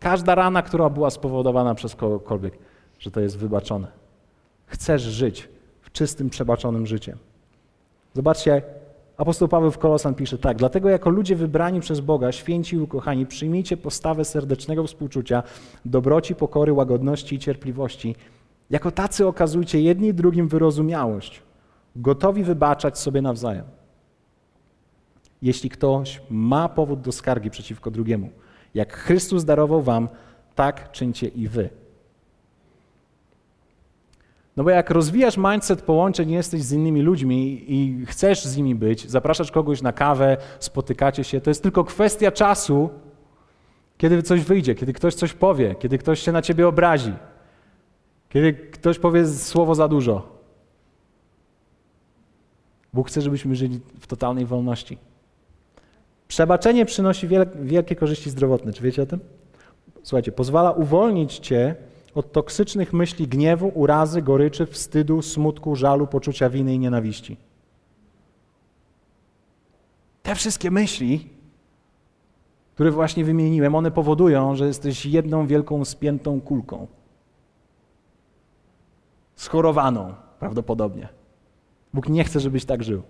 każda rana, która była spowodowana przez kogokolwiek, że to jest wybaczone. Chcesz żyć w czystym, przebaczonym życiem. Zobaczcie, apostoł Paweł w Kolosan pisze tak, dlatego jako ludzie wybrani przez Boga, święci i ukochani, przyjmijcie postawę serdecznego współczucia, dobroci, pokory, łagodności i cierpliwości. Jako tacy okazujcie jedni drugim wyrozumiałość, gotowi wybaczać sobie nawzajem. Jeśli ktoś ma powód do skargi przeciwko drugiemu, jak Chrystus darował wam, tak czyńcie i wy. No bo jak rozwijasz mindset połączeń, jesteś z innymi ludźmi i chcesz z nimi być, zapraszasz kogoś na kawę, spotykacie się, to jest tylko kwestia czasu, kiedy coś wyjdzie, kiedy ktoś coś powie, kiedy ktoś się na ciebie obrazi, kiedy ktoś powie słowo za dużo. Bóg chce, żebyśmy żyli w totalnej wolności. Przebaczenie przynosi wielkie korzyści zdrowotne. Czy wiecie o tym? Słuchajcie, pozwala uwolnić cię od toksycznych myśli gniewu, urazy, goryczy, wstydu, smutku, żalu, poczucia winy i nienawiści. Te wszystkie myśli, które właśnie wymieniłem, one powodują, że jesteś jedną wielką spiętą kulką. Schorowaną prawdopodobnie. Bóg nie chce, żebyś tak żył.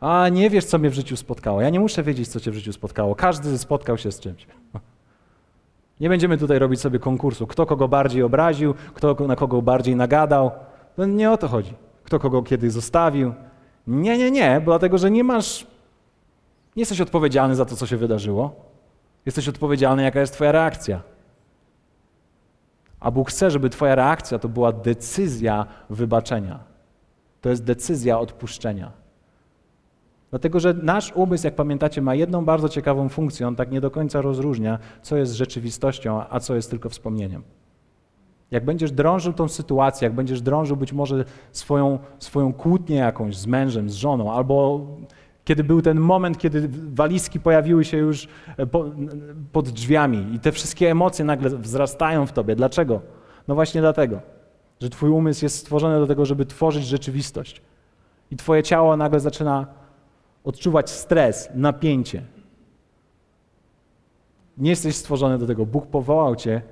A nie wiesz, co mnie w życiu spotkało. Ja nie muszę wiedzieć, co cię w życiu spotkało. Każdy spotkał się z czymś. Nie będziemy tutaj robić sobie konkursu, kto kogo bardziej obraził, kto na kogo bardziej nagadał. No nie o to chodzi. Kto kogo kiedy zostawił. Nie, nie, nie, bo dlatego, że nie masz, nie jesteś odpowiedzialny za to, co się wydarzyło. Jesteś odpowiedzialny, jaka jest Twoja reakcja. A Bóg chce, żeby Twoja reakcja to była decyzja wybaczenia. To jest decyzja odpuszczenia. Dlatego, że nasz umysł, jak pamiętacie, ma jedną bardzo ciekawą funkcję. On tak nie do końca rozróżnia, co jest rzeczywistością, a co jest tylko wspomnieniem. Jak będziesz drążył tą sytuację, jak będziesz drążył być może swoją, swoją kłótnię jakąś z mężem, z żoną, albo kiedy był ten moment, kiedy walizki pojawiły się już e, po, pod drzwiami i te wszystkie emocje nagle wzrastają w tobie. Dlaczego? No właśnie dlatego, że twój umysł jest stworzony do tego, żeby tworzyć rzeczywistość. I twoje ciało nagle zaczyna odczuwać stres, napięcie. Nie jesteś stworzony do tego. Bóg powołał cię,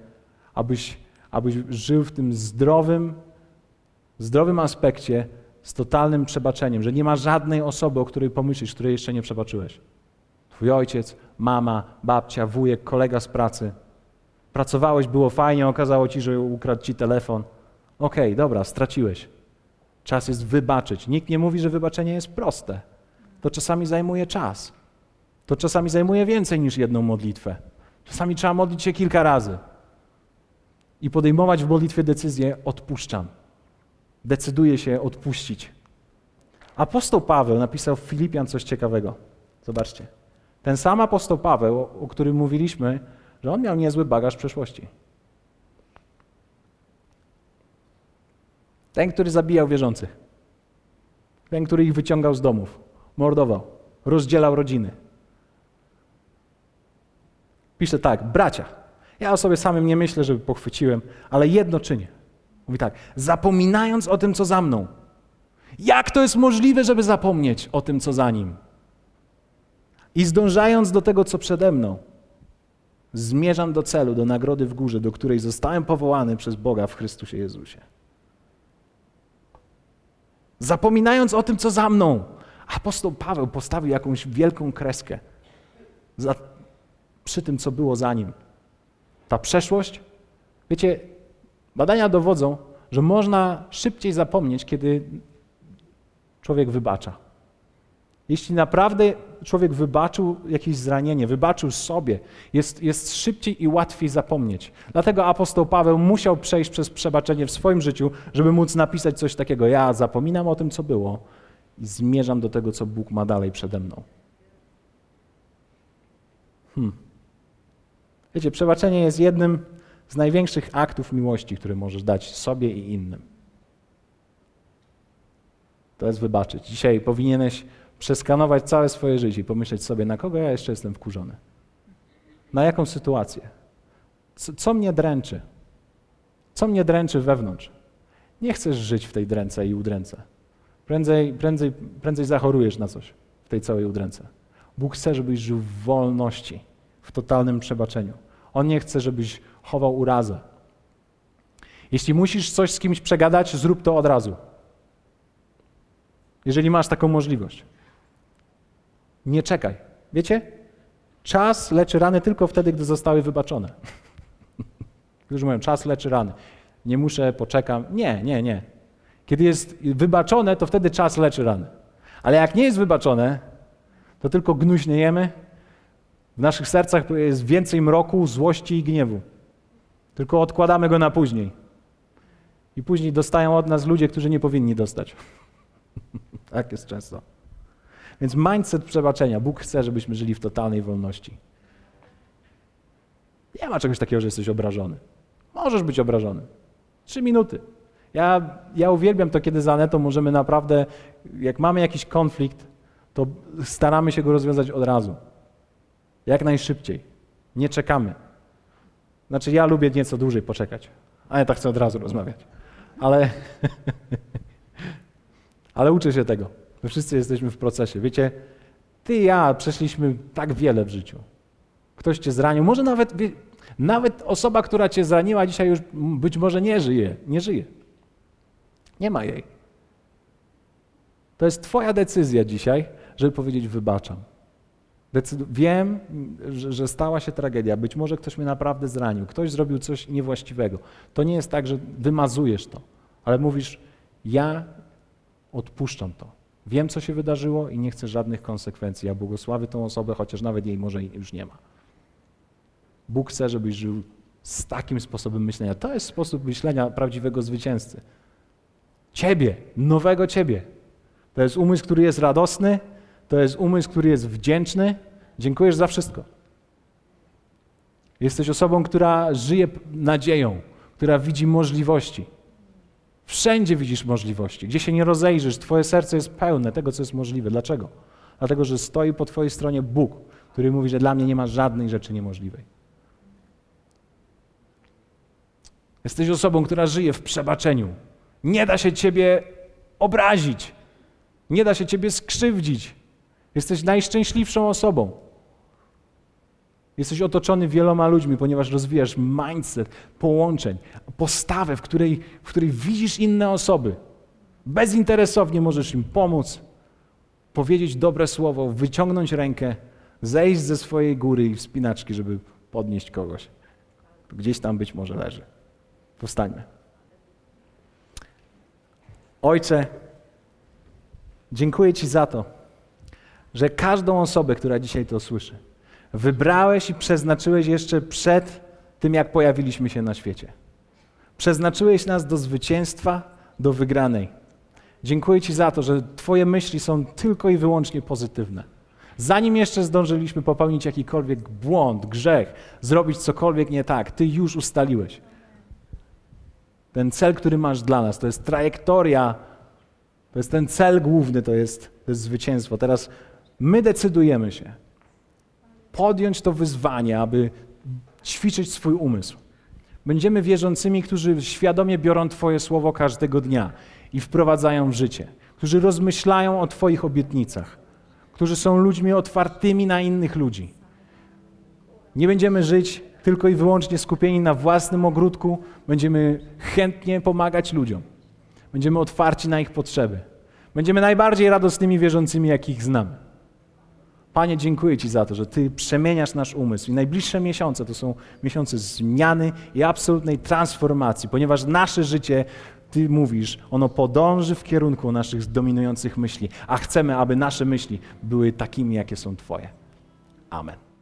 abyś, abyś żył w tym zdrowym, zdrowym aspekcie z totalnym przebaczeniem, że nie ma żadnej osoby, o której pomyślisz, której jeszcze nie przebaczyłeś. Twój ojciec, mama, babcia, wujek, kolega z pracy. Pracowałeś, było fajnie, okazało ci, że ukradł ci telefon. Okej, okay, dobra, straciłeś. Czas jest wybaczyć. Nikt nie mówi, że wybaczenie jest proste to czasami zajmuje czas. To czasami zajmuje więcej niż jedną modlitwę. Czasami trzeba modlić się kilka razy i podejmować w modlitwie decyzję: odpuszczam. Decyduję się odpuścić. Apostoł Paweł napisał w Filipian coś ciekawego. Zobaczcie. Ten sam apostoł Paweł, o którym mówiliśmy, że on miał niezły bagaż przeszłości. Ten, który zabijał wierzących. Ten, który ich wyciągał z domów mordował, rozdzielał rodziny. Pisze tak, bracia, ja o sobie samym nie myślę, żeby pochwyciłem, ale jedno czynię. Mówi tak, zapominając o tym, co za mną. Jak to jest możliwe, żeby zapomnieć o tym, co za nim? I zdążając do tego, co przede mną, zmierzam do celu, do nagrody w górze, do której zostałem powołany przez Boga w Chrystusie Jezusie. Zapominając o tym, co za mną, Apostoł Paweł postawił jakąś wielką kreskę za, przy tym, co było za nim. Ta przeszłość, wiecie, Badania dowodzą, że można szybciej zapomnieć, kiedy człowiek wybacza. Jeśli naprawdę człowiek wybaczył jakieś zranienie, wybaczył sobie, jest, jest szybciej i łatwiej zapomnieć. Dlatego apostoł Paweł musiał przejść przez przebaczenie w swoim życiu, żeby móc napisać coś takiego. Ja zapominam o tym, co było i zmierzam do tego, co Bóg ma dalej przede mną. Hmm. Wiecie, przebaczenie jest jednym z największych aktów miłości, które możesz dać sobie i innym. To jest wybaczyć. Dzisiaj powinieneś przeskanować całe swoje życie i pomyśleć sobie, na kogo ja jeszcze jestem wkurzony. Na jaką sytuację? Co, co mnie dręczy? Co mnie dręczy wewnątrz? Nie chcesz żyć w tej dręce i udręce. Prędzej, prędzej, prędzej zachorujesz na coś w tej całej udręce. Bóg chce, żebyś żył w wolności, w totalnym przebaczeniu. On nie chce, żebyś chował urazę. Jeśli musisz coś z kimś przegadać, zrób to od razu. Jeżeli masz taką możliwość. Nie czekaj. Wiecie? Czas leczy rany tylko wtedy, gdy zostały wybaczone. Którzy mówią, czas leczy rany. Nie muszę, poczekam. Nie, nie, nie. Kiedy jest wybaczone, to wtedy czas leczy rany. Ale jak nie jest wybaczone, to tylko gnuśniejemy. W naszych sercach jest więcej mroku, złości i gniewu. Tylko odkładamy go na później. I później dostają od nas ludzie, którzy nie powinni dostać. tak jest często. Więc mindset przebaczenia. Bóg chce, żebyśmy żyli w totalnej wolności. Nie ma czegoś takiego, że jesteś obrażony. Możesz być obrażony. Trzy minuty. Ja, ja uwielbiam to, kiedy z Anetą możemy naprawdę, jak mamy jakiś konflikt, to staramy się go rozwiązać od razu. Jak najszybciej. Nie czekamy. Znaczy, ja lubię nieco dłużej poczekać. Aneta chce od razu rozmawiać. Ale, ale uczę się tego. My wszyscy jesteśmy w procesie. Wiecie, ty i ja przeszliśmy tak wiele w życiu. Ktoś cię zranił. Może nawet, nawet osoba, która cię zraniła, dzisiaj już być może nie żyje. Nie żyje. Nie ma jej. To jest Twoja decyzja dzisiaj, żeby powiedzieć: Wybaczam. Decyd wiem, że, że stała się tragedia. Być może ktoś mnie naprawdę zranił, ktoś zrobił coś niewłaściwego. To nie jest tak, że wymazujesz to, ale mówisz: Ja odpuszczam to. Wiem, co się wydarzyło i nie chcę żadnych konsekwencji. Ja błogosławię tą osobę, chociaż nawet jej może już nie ma. Bóg chce, żebyś żył z takim sposobem myślenia. To jest sposób myślenia prawdziwego zwycięzcy. Ciebie, nowego Ciebie. To jest umysł, który jest radosny, to jest umysł, który jest wdzięczny. Dziękujesz za wszystko. Jesteś osobą, która żyje nadzieją, która widzi możliwości. Wszędzie widzisz możliwości. Gdzie się nie rozejrzysz, Twoje serce jest pełne tego, co jest możliwe. Dlaczego? Dlatego, że stoi po Twojej stronie Bóg, który mówi, że dla mnie nie ma żadnej rzeczy niemożliwej. Jesteś osobą, która żyje w przebaczeniu. Nie da się Ciebie obrazić. Nie da się Ciebie skrzywdzić. Jesteś najszczęśliwszą osobą. Jesteś otoczony wieloma ludźmi, ponieważ rozwijasz mindset, połączeń, postawę, w której, w której widzisz inne osoby. Bezinteresownie możesz im pomóc, powiedzieć dobre słowo, wyciągnąć rękę, zejść ze swojej góry i wspinaczki, żeby podnieść kogoś. Gdzieś tam być może leży. Powstańmy. Ojcze, dziękuję Ci za to, że każdą osobę, która dzisiaj to słyszy, wybrałeś i przeznaczyłeś jeszcze przed tym, jak pojawiliśmy się na świecie. Przeznaczyłeś nas do zwycięstwa, do wygranej. Dziękuję Ci za to, że Twoje myśli są tylko i wyłącznie pozytywne. Zanim jeszcze zdążyliśmy popełnić jakikolwiek błąd, grzech, zrobić cokolwiek nie tak, Ty już ustaliłeś. Ten cel, który masz dla nas, to jest trajektoria, to jest ten cel główny, to jest, to jest zwycięstwo. Teraz my decydujemy się podjąć to wyzwanie, aby ćwiczyć swój umysł. Będziemy wierzącymi, którzy świadomie biorą Twoje słowo każdego dnia i wprowadzają w życie, którzy rozmyślają o Twoich obietnicach, którzy są ludźmi otwartymi na innych ludzi. Nie będziemy żyć tylko i wyłącznie skupieni na własnym ogródku, będziemy chętnie pomagać ludziom. Będziemy otwarci na ich potrzeby. Będziemy najbardziej radosnymi wierzącymi, jakich znamy. Panie, dziękuję Ci za to, że Ty przemieniasz nasz umysł i najbliższe miesiące to są miesiące zmiany i absolutnej transformacji, ponieważ nasze życie, Ty mówisz, ono podąży w kierunku naszych dominujących myśli, a chcemy, aby nasze myśli były takimi, jakie są Twoje. Amen.